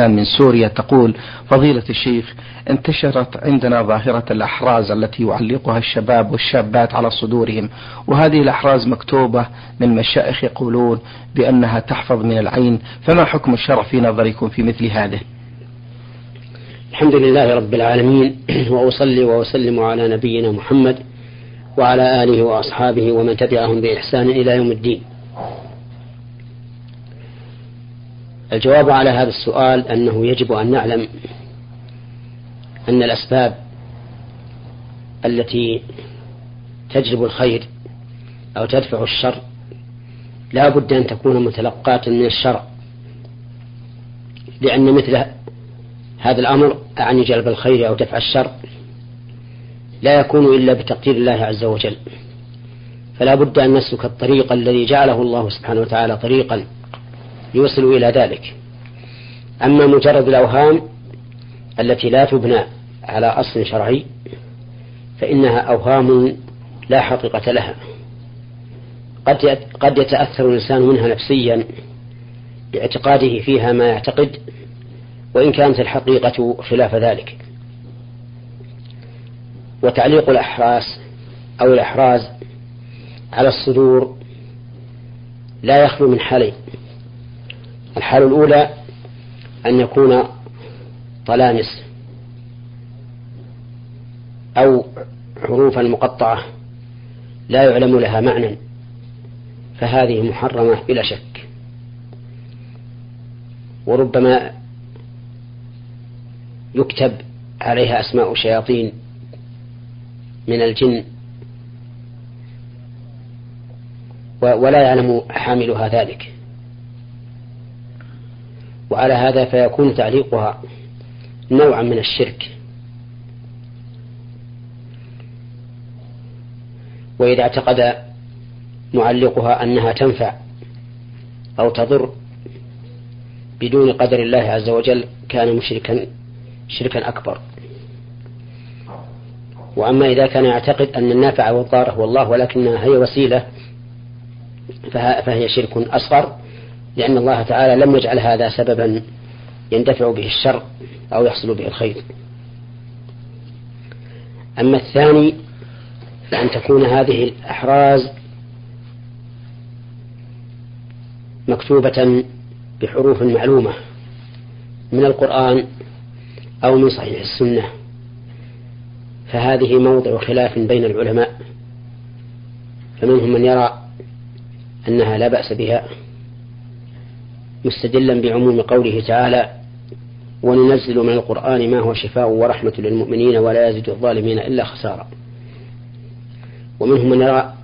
من سوريا تقول فضيلة الشيخ انتشرت عندنا ظاهرة الأحراز التي يعلقها الشباب والشابات على صدورهم وهذه الأحراز مكتوبة من مشائخ يقولون بأنها تحفظ من العين فما حكم الشرع في نظركم في مثل هذه؟ الحمد لله رب العالمين وأصلي وأسلم على نبينا محمد وعلى آله وأصحابه ومن تبعهم بإحسان إلى يوم الدين. الجواب على هذا السؤال أنه يجب أن نعلم أن الأسباب التي تجلب الخير أو تدفع الشر لا بد أن تكون متلقاة من الشرع لأن مثل هذا الأمر أعني جلب الخير أو دفع الشر لا يكون إلا بتقدير الله عز وجل. فلا بد أن نسلك الطريق الذي جعله الله سبحانه وتعالى طريقا يوصل إلى ذلك. أما مجرد الأوهام التي لا تبنى على أصل شرعي فإنها أوهام لا حقيقة لها. قد يتأثر الإنسان منها نفسيا باعتقاده فيها ما يعتقد وإن كانت الحقيقة خلاف ذلك. وتعليق الأحراس أو الأحراز على الصدور لا يخلو من حالين. الحال الأولى أن يكون طلانس أو حروفا مقطعة لا يعلم لها معنى فهذه محرمة بلا شك. وربما يكتب عليها أسماء شياطين من الجن ولا يعلم حاملها ذلك. وعلى هذا فيكون تعليقها نوعا من الشرك. وإذا اعتقد معلقها أنها تنفع أو تضر بدون قدر الله عز وجل كان مشركا شركا أكبر. وأما إذا كان يعتقد أن النافع والضار هو الله ولكنها هي وسيلة فهي شرك أصغر. لأن الله تعالى لم يجعل هذا سببا يندفع به الشر أو يحصل به الخير. أما الثاني فأن تكون هذه الأحراز مكتوبة بحروف معلومة من القرآن أو من صحيح السنة فهذه موضع خلاف بين العلماء فمنهم من يرى أنها لا بأس بها. مستدلا بعموم قوله تعالى وننزل من القرآن ما هو شفاء ورحمة للمؤمنين ولا يزيد الظالمين إلا خسارة ومنهم من يرى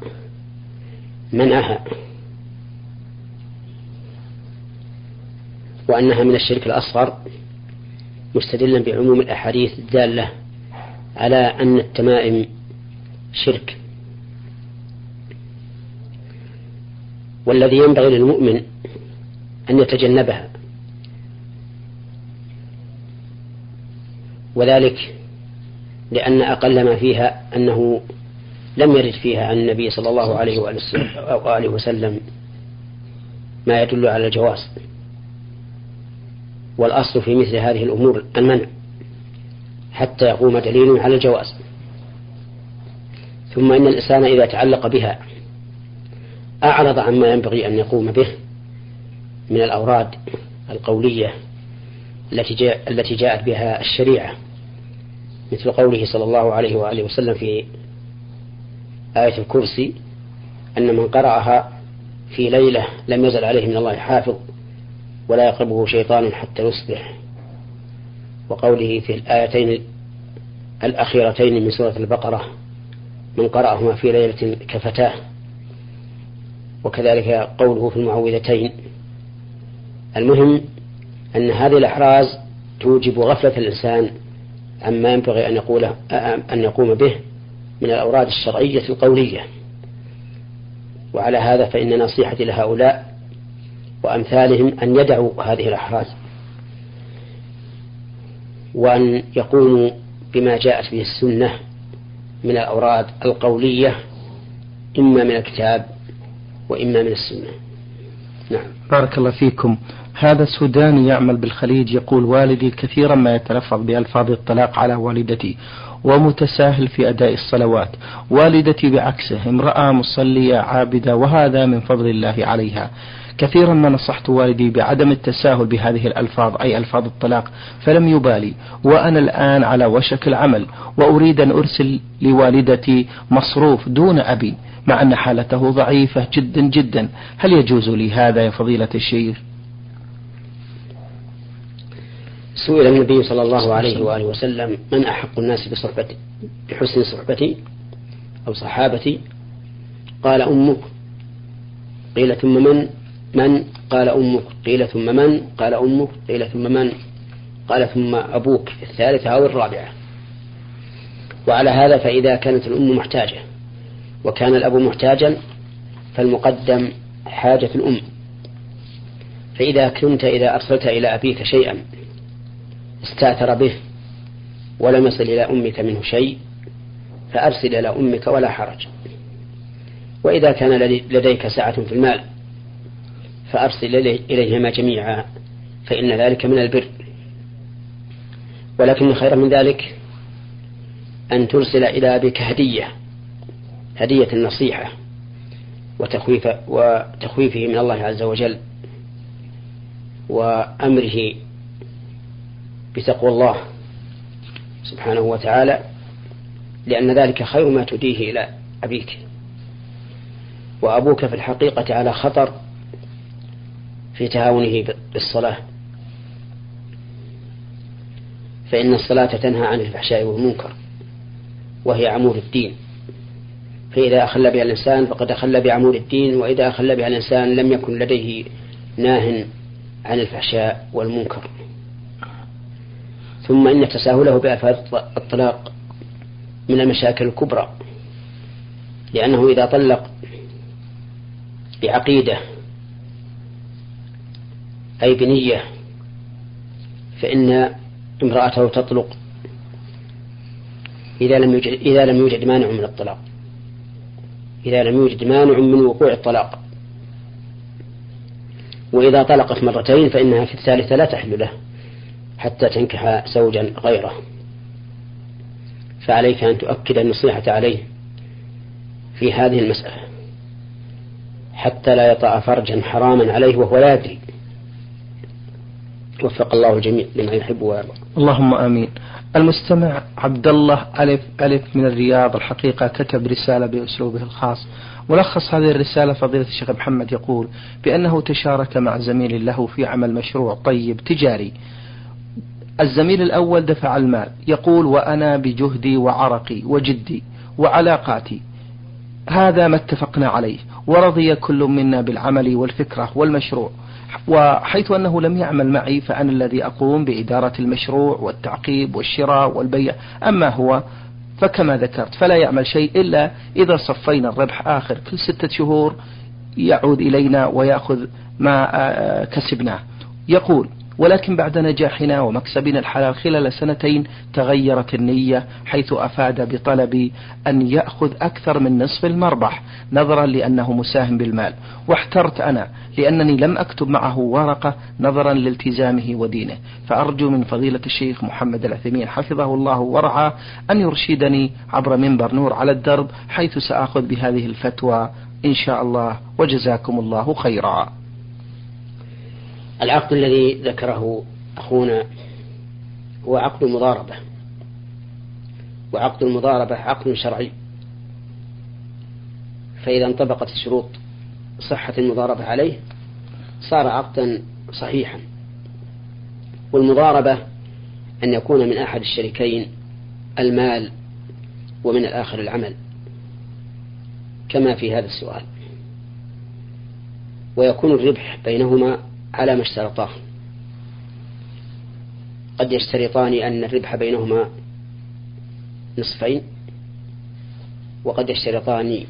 منعها وأنها من الشرك الأصغر مستدلا بعموم الأحاديث الدالة على أن التمائم شرك. والذي ينبغي للمؤمن أن يتجنبها. وذلك لأن أقل ما فيها أنه لم يرد فيها عن النبي صلى الله عليه وآله وسلم ما يدل على الجواز. والأصل في مثل هذه الأمور المنع حتى يقوم دليل على الجواز. ثم إن الإنسان إذا تعلق بها أعرض عما ينبغي أن يقوم به. من الأوراد القولية التي جاء التي جاءت بها الشريعة مثل قوله صلى الله عليه وآله وسلم في آية الكرسي أن من قرأها في ليلة لم يزل عليه من الله حافظ ولا يقربه شيطان حتى يصبح. وقوله في الآيتين الأخيرتين من سورة البقرة من قرأهما في ليلة كفتاه. وكذلك قوله في المعوذتين المهم أن هذه الأحراز توجب غفلة الإنسان عما ينبغي أن يقوله أن يقوم به من الأوراد الشرعية القولية. وعلى هذا فإن نصيحتي لهؤلاء وأمثالهم أن يدعوا هذه الأحراز. وأن يقوموا بما جاءت به السنة من الأوراد القولية إما من الكتاب وإما من السنة. نعم. بارك الله فيكم. هذا سوداني يعمل بالخليج يقول والدي كثيرا ما يتلفظ بألفاظ الطلاق على والدتي ومتساهل في أداء الصلوات. والدتي بعكسه امرأة مصلية عابدة وهذا من فضل الله عليها. كثيرا ما نصحت والدي بعدم التساهل بهذه الألفاظ أي ألفاظ الطلاق فلم يبالي. وأنا الآن على وشك العمل وأريد أن أرسل لوالدتي مصروف دون أبي مع أن حالته ضعيفة جدا جدا. هل يجوز لي هذا يا فضيلة الشيخ؟ سئل النبي صلى الله عليه وآله وسلم من أحق الناس بصحبتي بحسن صحبتي أو صحابتي؟ قال أمك. قيل ثم من؟ من؟ قال أمك. قيل ثم من؟ قال أمك. قيل ثم من؟ قال ثم أبوك. الثالثة أو الرابعة. وعلى هذا فإذا كانت الأم محتاجة وكان الأب محتاجا فالمقدم حاجة الأم. فإذا كنت إذا أرسلت إلى أبيك شيئا استأثر به ولم يصل إلى أمك منه شيء فأرسل إلى أمك ولا حرج. وإذا كان لديك سعة في المال فأرسل إليهما جميعا فإن ذلك من البر. ولكن خير من ذلك أن ترسل إلى أبيك هدية هدية النصيحة وتخويف وتخويفه من الله عز وجل وأمره بتقوى الله سبحانه وتعالى لأن ذلك خير ما تديه إلى أبيك. وأبوك في الحقيقة على خطر في تهاونه بالصلاة. فإن الصلاة تنهى عن الفحشاء والمنكر وهي عمود الدين. فإذا أخل بها الإنسان فقد أخل بعمود الدين وإذا أخل بها الإنسان لم يكن لديه ناه عن الفحشاء والمنكر. ثم إن تساهله بألفاظ الطلاق من المشاكل الكبرى لأنه إذا طلق بعقيدة أي بنية فإن امرأته تطلق إذا لم يوجد إذا لم يوجد مانع من الطلاق. إذا لم يوجد مانع من وقوع الطلاق. وإذا طلقت مرتين فإنها في الثالثة لا تحل له. حتى تنكح زوجا غيره. فعليك أن تؤكد النصيحة عليه في هذه المسألة حتى لا يطأ فرجا حراما عليه وهو لا يدري. وفق الله الجميع لما يحب ويرضى. اللهم آمين. المستمع عبد الله ألف ألف من الرياض الحقيقة كتب رسالة بأسلوبه الخاص. ملخص هذه الرسالة فضيلة الشيخ محمد يقول بأنه تشارك مع زميل له في عمل مشروع طيب تجاري. الزميل الأول دفع المال يقول وأنا بجهدي وعرقي وجدي وعلاقاتي. هذا ما اتفقنا عليه ورضي كل منا بالعمل والفكرة والمشروع. وحيث أنه لم يعمل معي فأنا الذي أقوم بإدارة المشروع والتعقيب والشراء والبيع. أما هو فكما ذكرت فلا يعمل شيء إلا إذا صفينا الربح آخر. كل ستة شهور يعود إلينا ويأخذ ما آه، كسبناه. يقول ولكن بعد نجاحنا ومكسبنا الحلال خلال سنتين تغيرت النية حيث أفاد بطلب أن يأخذ أكثر من نصف المربح نظرا لأنه مساهم بالمال. واحترت أنا لأنني لم أكتب معه ورقة نظرا لالتزامه ودينه. فأرجو من فضيلة الشيخ محمد العثيمين حفظه الله ورعاه أن يرشدني عبر منبر نور على الدرب حيث سآخذ بهذه الفتوى إن شاء الله وجزاكم الله خيرا. العقد الذي ذكره أخونا هو عقد المضاربة وعقد المضاربة عقد شرعي. فإذا انطبقت شروط صحة المضاربة عليه صار عقدا صحيحا. والمضاربة أن يكون من أحد الشريكين المال ومن الآخر العمل كما في هذا السؤال. ويكون الربح بينهما على ما اشترطاه. قد يشترطان أن الربح بينهما نصفين وقد يشترطان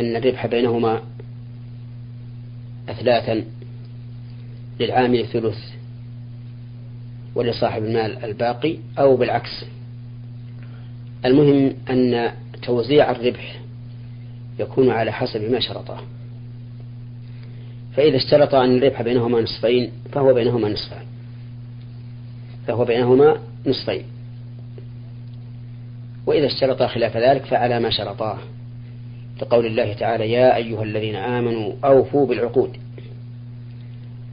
أن الربح بينهما أثلاثا للعامل ثلث ولصاحب المال الباقي أو بالعكس. المهم أن توزيع الربح يكون على حسب ما شرطه. فإذا اشترط أن الربح بينهما نصفين فهو بينهما نصفان. فهو بينهما نصفين. وإذا اشترطا خلاف ذلك فعلى ما شرطاه. لقول الله تعالى يا أيها الذين آمنوا أوفوا بالعقود.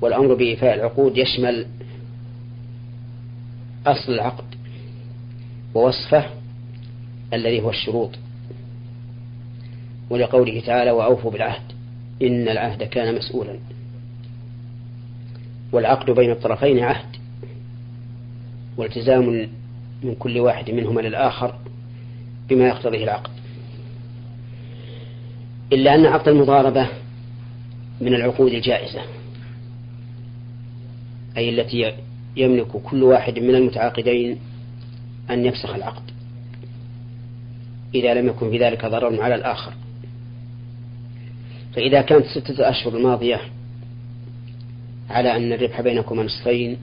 والأمر بإيفاء العقود يشمل أصل العقد ووصفه الذي هو الشروط. ولقوله تعالى وأوفوا بالعهد. إن العهد كان مسؤولا. والعقد بين الطرفين عهد. والتزام من كل واحد منهما للآخر بما يقتضيه العقد. إلا أن عقد المضاربة من العقود الجائزة أي التي يملك كل واحد من المتعاقدين أن يفسخ العقد إذا لم يكن في ذلك ضرر على الآخر. فإذا كانت ستة أشهر الماضية على أن الربح بينكما نصفين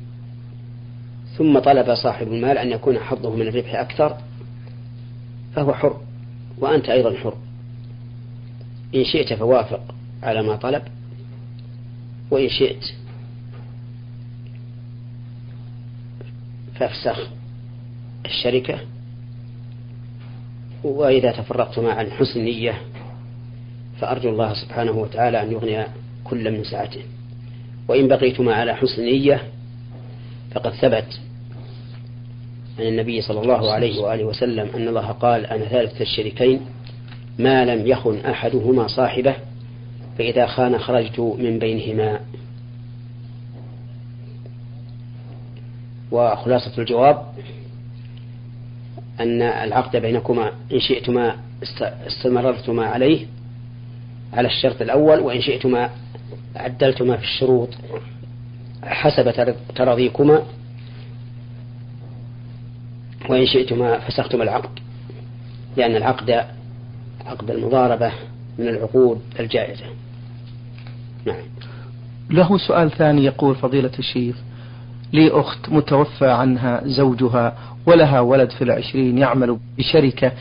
ثم طلب صاحب المال أن يكون حظه من الربح أكثر فهو حر وأنت أيضا حر. إن شئت فوافق على ما طلب وإن شئت فافسخ الشركة وإذا تفرقتما عن حسن نية فأرجو الله سبحانه وتعالى أن يغني كل من سعته. وإن بقيتما على حسن نية فقد ثبت عن النبي صلى الله عليه وآله وسلم أن الله قال أنا ثالث الشريكين ما لم يخن أحدهما صاحبه فإذا خان خرجت من بينهما. وخلاصة الجواب أن العقد بينكما إن شئتما استمررتما عليه على الشرط الأول وإن شئتما عدلتما في الشروط حسب تراضيكما وإن شئتما فسختما العقد لأن العقد عقد المضاربة من العقود الجائزة. نعم. له سؤال ثاني يقول فضيلة الشيخ لي أخت متوفى عنها زوجها ولها ولد في العشرين يعمل بشركة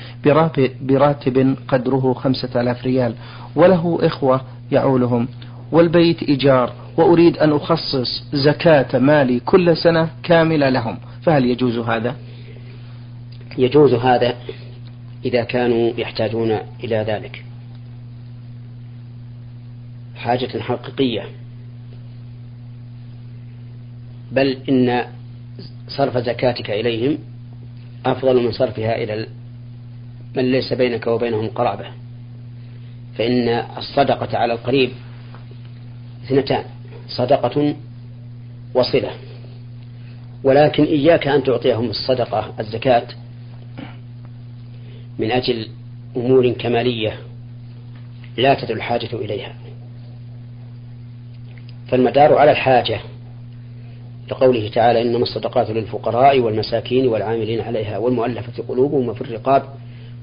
براتب قدره خمسة آلاف ريال. وله إخوة يعولهم. والبيت إيجار. وأريد أن أخصص زكاة مالي كل سنة كاملة لهم. فهل يجوز هذا؟ يجوز هذا إذا كانوا يحتاجون إلى ذلك. حاجة حقيقية. بل إن صرف زكاتك إليهم أفضل من صرفها إلى من ليس بينك وبينهم قرابة. فإن الصدقة على القريب اثنتان صدقة وصلة. ولكن إياك أن تعطيهم الصدقة الزكاة من أجل أمور كمالية لا تدل الحاجة إليها. فالمدار على الحاجة لقوله تعالى إنما الصدقات للفقراء والمساكين والعاملين عليها والمؤلفة قلوبهم وفي الرقاب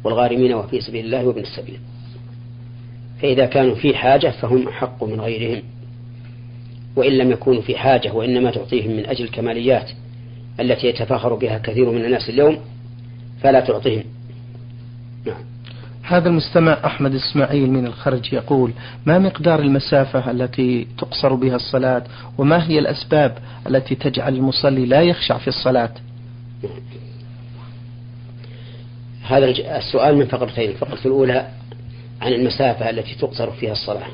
والغارمين وفي سبيل الله وابن السبيل. فإذا كانوا في حاجة فهم أحق من غيرهم. وإن لم يكونوا في حاجة وإنما تعطيهم من أجل الكماليات التي يتفاخر بها كثير من الناس اليوم فلا تعطيهم. نعم. هذا المستمع أحمد إسماعيل من الخرج يقول ما مقدار المسافة التي تقصر بها الصلاة؟ وما هي الأسباب التي تجعل المصلي لا يخشع في الصلاة؟ هذا السؤال من فقرتين الفقرة الأولى عن المسافة التي تقصر فيها الصلاة.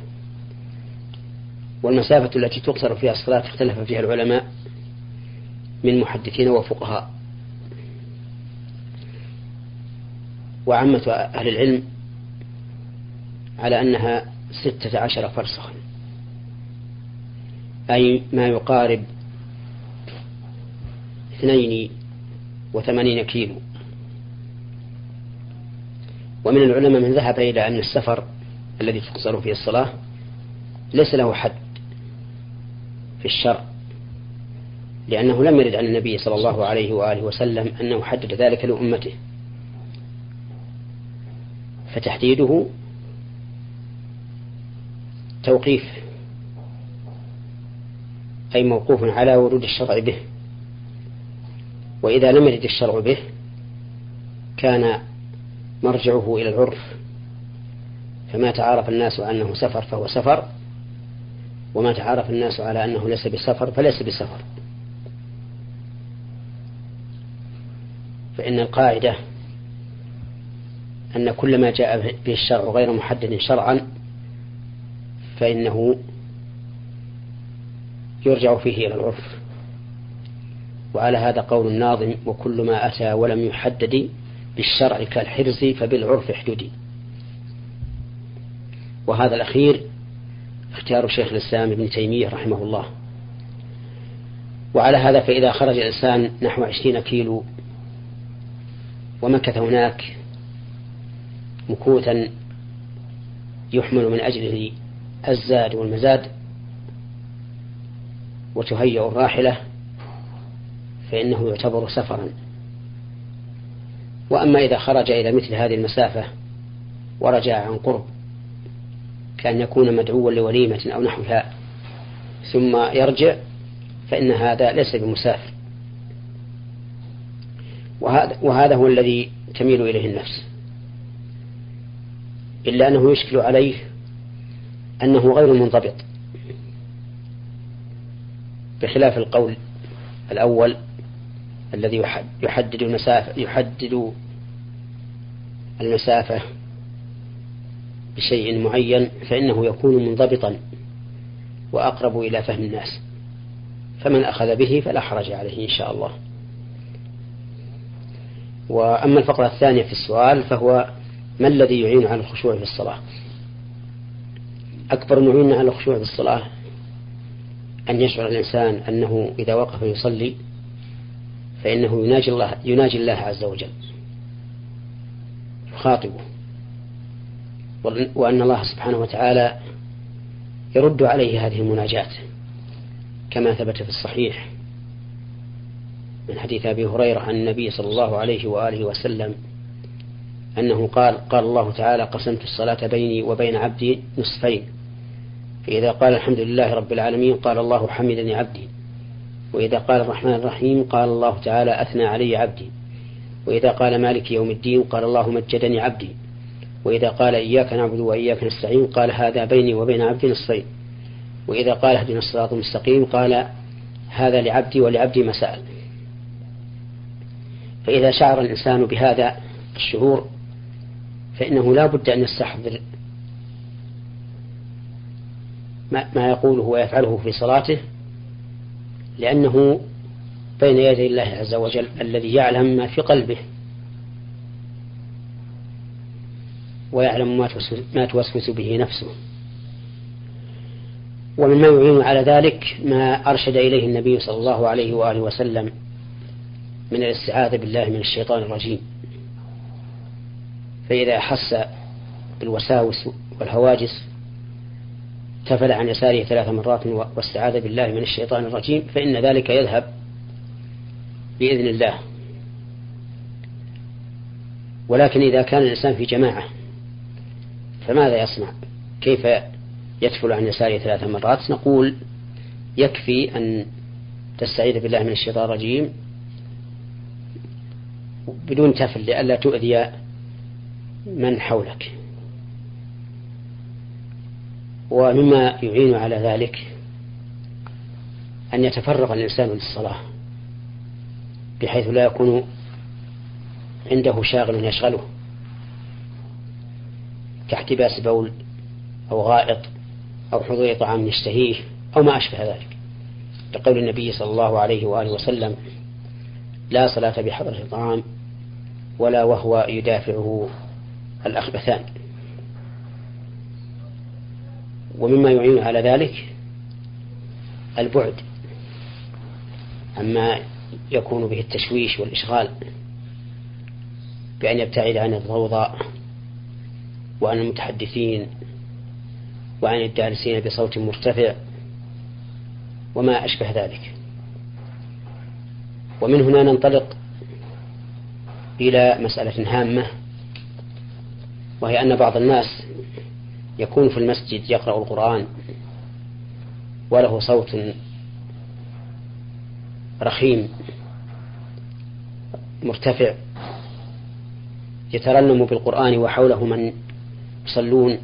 والمسافة التي تقصر فيها الصلاة اختلف فيها العلماء من محدثين وفقهاء. وعامة أهل العلم على أنها ستة عشر فرسخا. أي ما يقارب اثنين وثمانين كيلو. ومن العلماء من ذهب إلى أن السفر الذي تقصر فيه الصلاة ليس له حد في الشرع لأنه لم يرد عن النبي صلى الله عليه وآله وسلم أنه حدد ذلك لأمته. فتحديده توقيف أي موقوف على ورود الشرع به. وإذا لم يرد الشرع به كان مرجعه إلى العرف فما تعارف الناس أنه سفر فهو سفر وما تعارف الناس على أنه ليس بسفر فليس بسفر. فإن القاعدة أن كل ما جاء به الشرع غير محدد شرعا فإنه يرجع فيه إلى العرف. وعلى هذا قول الناظم وكل ما أتى ولم يحدد بالشرع كالحرز فبالعرف احددي وهذا الأخير اختيار شيخ الإسلام ابن تيمية رحمه الله. وعلى هذا فإذا خرج الإنسان نحو عشرين كيلو ومكث هناك مكوثا يحمل من أجله الزاد والمزاد وتهيأ الراحلة فإنه يعتبر سفرا. وأما إذا خرج إلى مثل هذه المسافة ورجع عن قرب كأن يكون مدعوا لوليمة أو نحوها ثم يرجع فإن هذا ليس بمسافر. وهذا, وهذا هو الذي تميل إليه النفس. إلا أنه يشكل عليه أنه غير منضبط. بخلاف القول الأول الذي يحدد المسافة يحدد المسافة بشيء معين فإنه يكون منضبطا وأقرب إلى فهم الناس. فمن أخذ به فلا حرج عليه إن شاء الله. وأما الفقرة الثانية في السؤال فهو ما الذي يعين على الخشوع في الصلاة؟ أكبر معين على الخشوع في الصلاة أن يشعر الإنسان أنه إذا وقف يصلي فإنه يناجي الله يناجي الله عز وجل. يخاطبه. وأن الله سبحانه وتعالى يرد عليه هذه المناجاة. كما ثبت في الصحيح من حديث أبي هريرة عن النبي صلى الله عليه وآله وسلم أنه قال قال الله تعالى قسمت الصلاة بيني وبين عبدي نصفين فإذا قال الحمد لله رب العالمين قال الله حمدني عبدي وإذا قال الرحمن الرحيم قال الله تعالى أثنى علي عبدي وإذا قال مالك يوم الدين قال الله مجدني عبدي وإذا قال إياك نعبد وإياك نستعين قال هذا بيني وبين عبدي نصفين وإذا قال اهدنا الصراط المستقيم قال هذا لعبدي ولعبدي ما فإذا شعر الإنسان بهذا الشعور فإنه لا بد أن يستحضر ما يقوله ويفعله في صلاته لأنه بين يدي الله عز وجل الذي يعلم ما في قلبه ويعلم ما توسوس به نفسه. ومما يعين على ذلك ما أرشد إليه النبي صلى الله عليه وآله وسلم من الاستعاذة بالله من الشيطان الرجيم. فإذا أحس بالوساوس والهواجس تفل عن يساره ثلاث مرات واستعاذ بالله من الشيطان الرجيم فإن ذلك يذهب بإذن الله. ولكن إذا كان الإنسان في جماعة فماذا يصنع؟ كيف يتفل عن يساره ثلاث مرات؟ نقول يكفي أن تستعيذ بالله من الشيطان الرجيم بدون تفل لئلا تؤذي من حولك. ومما يعين على ذلك أن يتفرغ الإنسان للصلاة بحيث لا يكون عنده شاغل يشغله كاحتباس بول أو غائط أو حضور طعام يشتهيه أو ما أشبه ذلك. لقول النبي صلى الله عليه وآله وسلم لا صلاة بحضرة الطعام ولا وهو يدافعه الأخبثان. ومما يعين على ذلك البعد. عما يكون به التشويش والإشغال بأن يبتعد عن الضوضاء وعن المتحدثين وعن الدارسين بصوت مرتفع وما أشبه ذلك. ومن هنا ننطلق إلى مسألة هامة وهي أن بعض الناس يكون في المسجد يقرأ القرآن وله صوت رخيم مرتفع يترنم بالقرآن وحوله من يصلون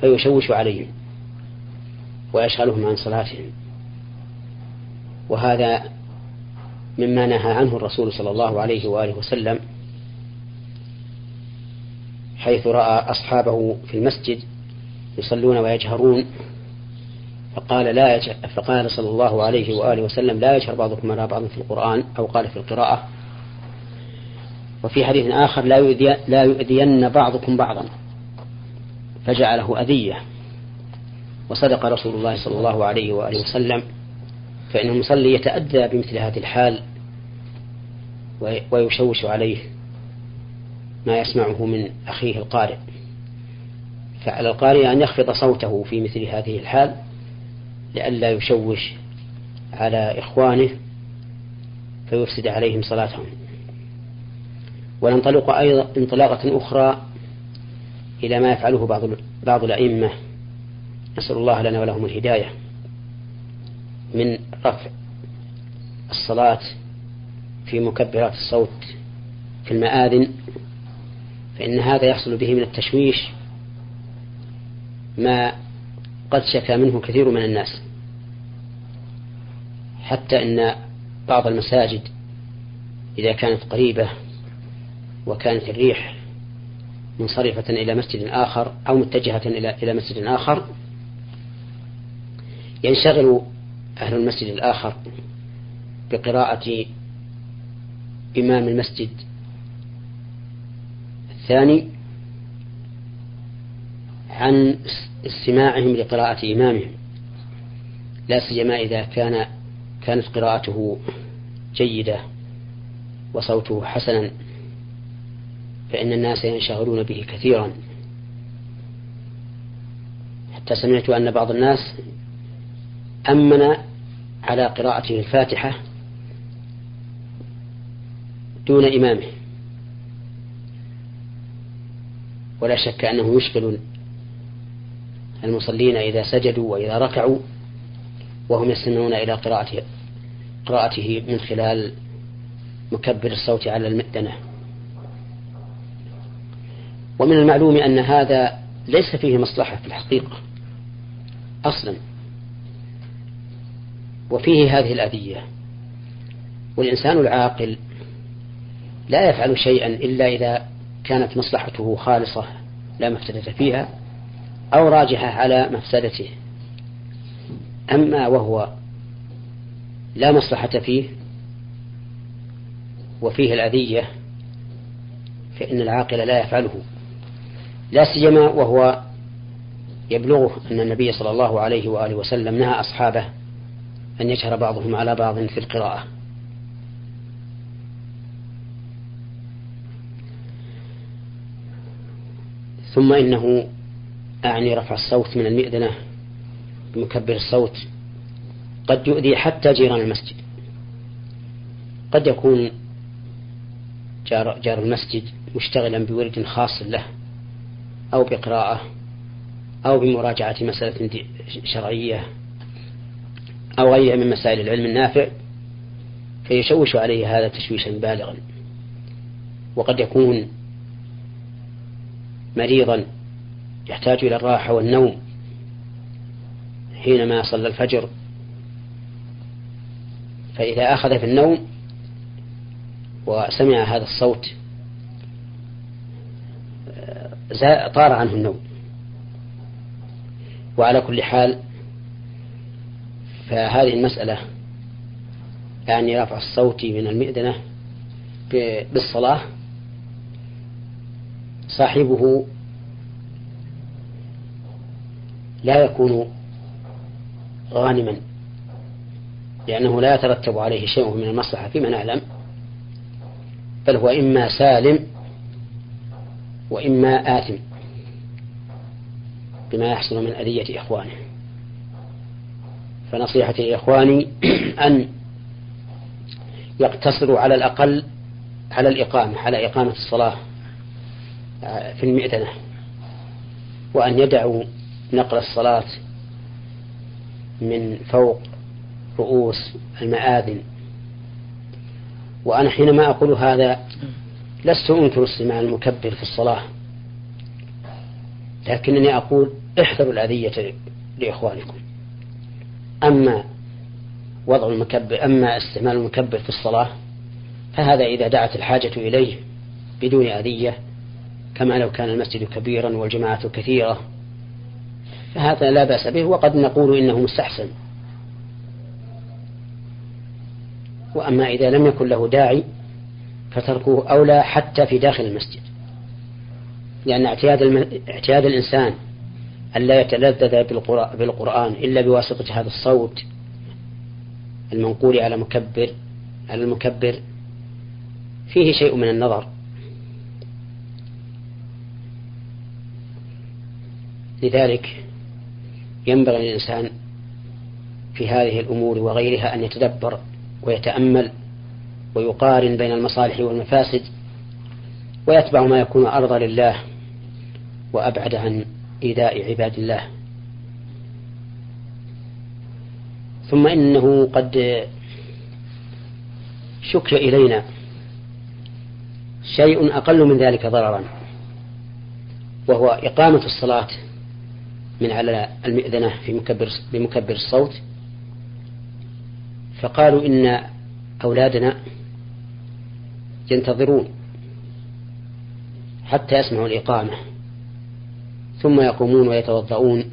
فيشوش عليهم ويشغلهم عن صلاتهم وهذا مما نهى عنه الرسول صلى الله عليه وآله وسلم حيث رأى أصحابه في المسجد يصلون ويجهرون فقال لا فقال صلى الله عليه وآله وسلم لا يجهر بعضكم على بعض في القرآن أو قال في القراءة. وفي حديث آخر لا يؤذي لا يؤذين بعضكم بعضا. فجعله أذية. وصدق رسول الله صلى الله عليه وآله وسلم. فإن المصلي يتأذى بمثل هذه الحال ويشوش عليه. ما يسمعه من أخيه القارئ. فعلى القارئ أن يخفض صوته في مثل هذه الحال لئلا يشوش على إخوانه فيفسد عليهم صلاتهم. وننطلق أيضا انطلاقة أخرى إلى ما يفعله بعض بعض الأئمة. نسأل الله لنا ولهم الهداية من رفع الصلاة في مكبرات الصوت في المآذن فإن هذا يحصل به من التشويش ما قد شكى منه كثير من الناس. حتى أن بعض المساجد إذا كانت قريبة وكانت الريح منصرفة إلى مسجد آخر أو متجهة إلى إلى مسجد آخر ينشغل أهل المسجد الآخر بقراءة إمام المسجد الثاني عن استماعهم لقراءة إمامهم لا سيما إذا كان كانت قراءته جيدة وصوته حسنا فإن الناس ينشغلون به كثيرا. حتى سمعت أن بعض الناس أمن على قراءته الفاتحة دون إمامه. ولا شك أنه يشغل المصلين إذا سجدوا وإذا ركعوا وهم يستمعون إلى قراءته قراءته من خلال مكبر الصوت على المئذنة ومن المعلوم أن هذا ليس فيه مصلحة في الحقيقة أصلا. وفيه هذه الأذية. والإنسان العاقل لا يفعل شيئا إلا إذا كانت مصلحته خالصة لا مفسدة فيها أو راجحة على مفسدته. أما وهو لا مصلحة فيه وفيه الأذية فإن العاقل لا يفعله. لا سيما وهو يبلغه أن النبي صلى الله عليه وآله وسلم نهى أصحابه أن يجهر بعضهم على بعض في القراءة. ثم إنه أعني رفع الصوت من المئذنة بمكبر الصوت. قد يؤذي حتى جيران المسجد. قد يكون جار, جار المسجد مشتغلا بورد خاص له أو بقراءة أو بمراجعة مسألة شرعية أو غيرها من مسائل العلم النافع فيشوش عليه هذا تشويشا بالغا. وقد يكون مريضا يحتاج إلى الراحة والنوم حينما صلى الفجر. فإذا أخذ في النوم وسمع هذا الصوت طار عنه النوم. وعلى كل حال فهذه المسألة يعني رفع الصوت من المئذنة بالصلاة صاحبه لا يكون غانما لأنه لا يترتب عليه شيء من المصلحة فيما نعلم بل هو إما سالم وإما آثم بما يحصل من أذية إخوانه. فنصيحتي لإخواني أن يقتصروا على الأقل على الإقامة على إقامة الصلاة. في المئتنة وأن يدعوا نقل الصلاة من فوق رؤوس المآذن. وأنا حينما أقول هذا لست أنكر استماع المكبر في الصلاة لكنني أقول احذروا الأذية لإخوانكم. أما وضع المكبر أما استعمال المكبر في الصلاة فهذا إذا دعت الحاجة إليه بدون أذية كما لو كان المسجد كبيرا والجماعة كثيرة. فهذا لا بأس به وقد نقول إنه مستحسن. وأما إذا لم يكن له داعي فتركه أولى حتى في داخل المسجد. لأن اعتياد, الم... اعتياد الإنسان أن لا يتلذذ بالقرآن إلا بواسطة هذا الصوت المنقول على مكبر على المكبر فيه شيء من النظر. لذلك ينبغي للإنسان في هذه الأمور وغيرها أن يتدبر ويتأمل ويقارن بين المصالح والمفاسد ويتبع ما يكون أرضى لله وأبعد عن إيذاء عباد الله. ثم إنه قد شك إلينا شيء أقل من ذلك ضررا وهو إقامة الصلاة من على المئذنة في مكبر بمكبر الصوت. فقالوا إن أولادنا ينتظرون حتى يسمعوا الإقامة ثم يقومون ويتوضؤون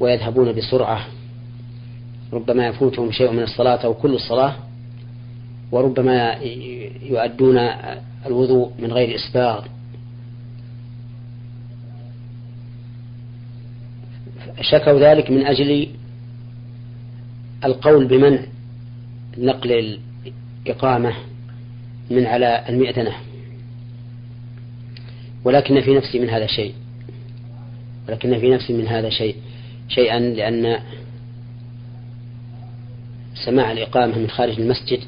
ويذهبون بسرعة. ربما يفوتهم شيء من الصلاة أو كل الصلاة وربما يؤدون الوضوء من غير إسباغ. شكوا ذلك من أجل القول بمنع نقل الإقامة من على المئتنة ولكن في نفسي من هذا شيء. ولكن في نفسي من هذا شيء. شيئا لأن سماع الإقامة من خارج المسجد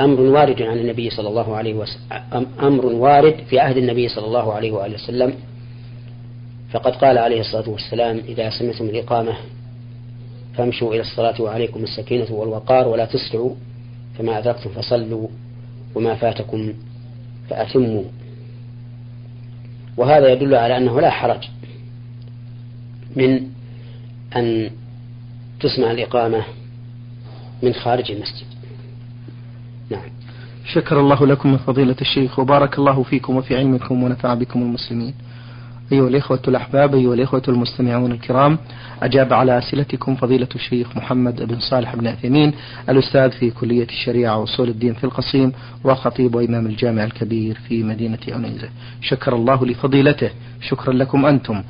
أمر وارد عن النبي صلى الله عليه وسلم أمر وارد في عهد النبي صلى الله عليه وآله وسلم. فقد قال عليه الصلاة والسلام إذا سمعتم الإقامة فامشوا إلى الصلاة وعليكم السكينة والوقار ولا تسرعوا فما أدركتم فصلوا وما فاتكم فأتموا. وهذا يدل على أنه لا حرج من أن تسمع الإقامة من خارج المسجد. نعم. شكر الله لكم فضيلة الشيخ وبارك الله فيكم وفي علمكم ونفع بكم المسلمين. أيها الإخوة الأحباب أيها الإخوة المستمعون الكرام أجاب على أسئلتكم فضيلة الشيخ محمد بن صالح بن عثيمين الأستاذ في كلية الشريعة وأصول الدين في القصيم وخطيب وإمام الجامع الكبير في مدينة أنيزة شكر الله لفضيلته. شكرا لكم أنتم.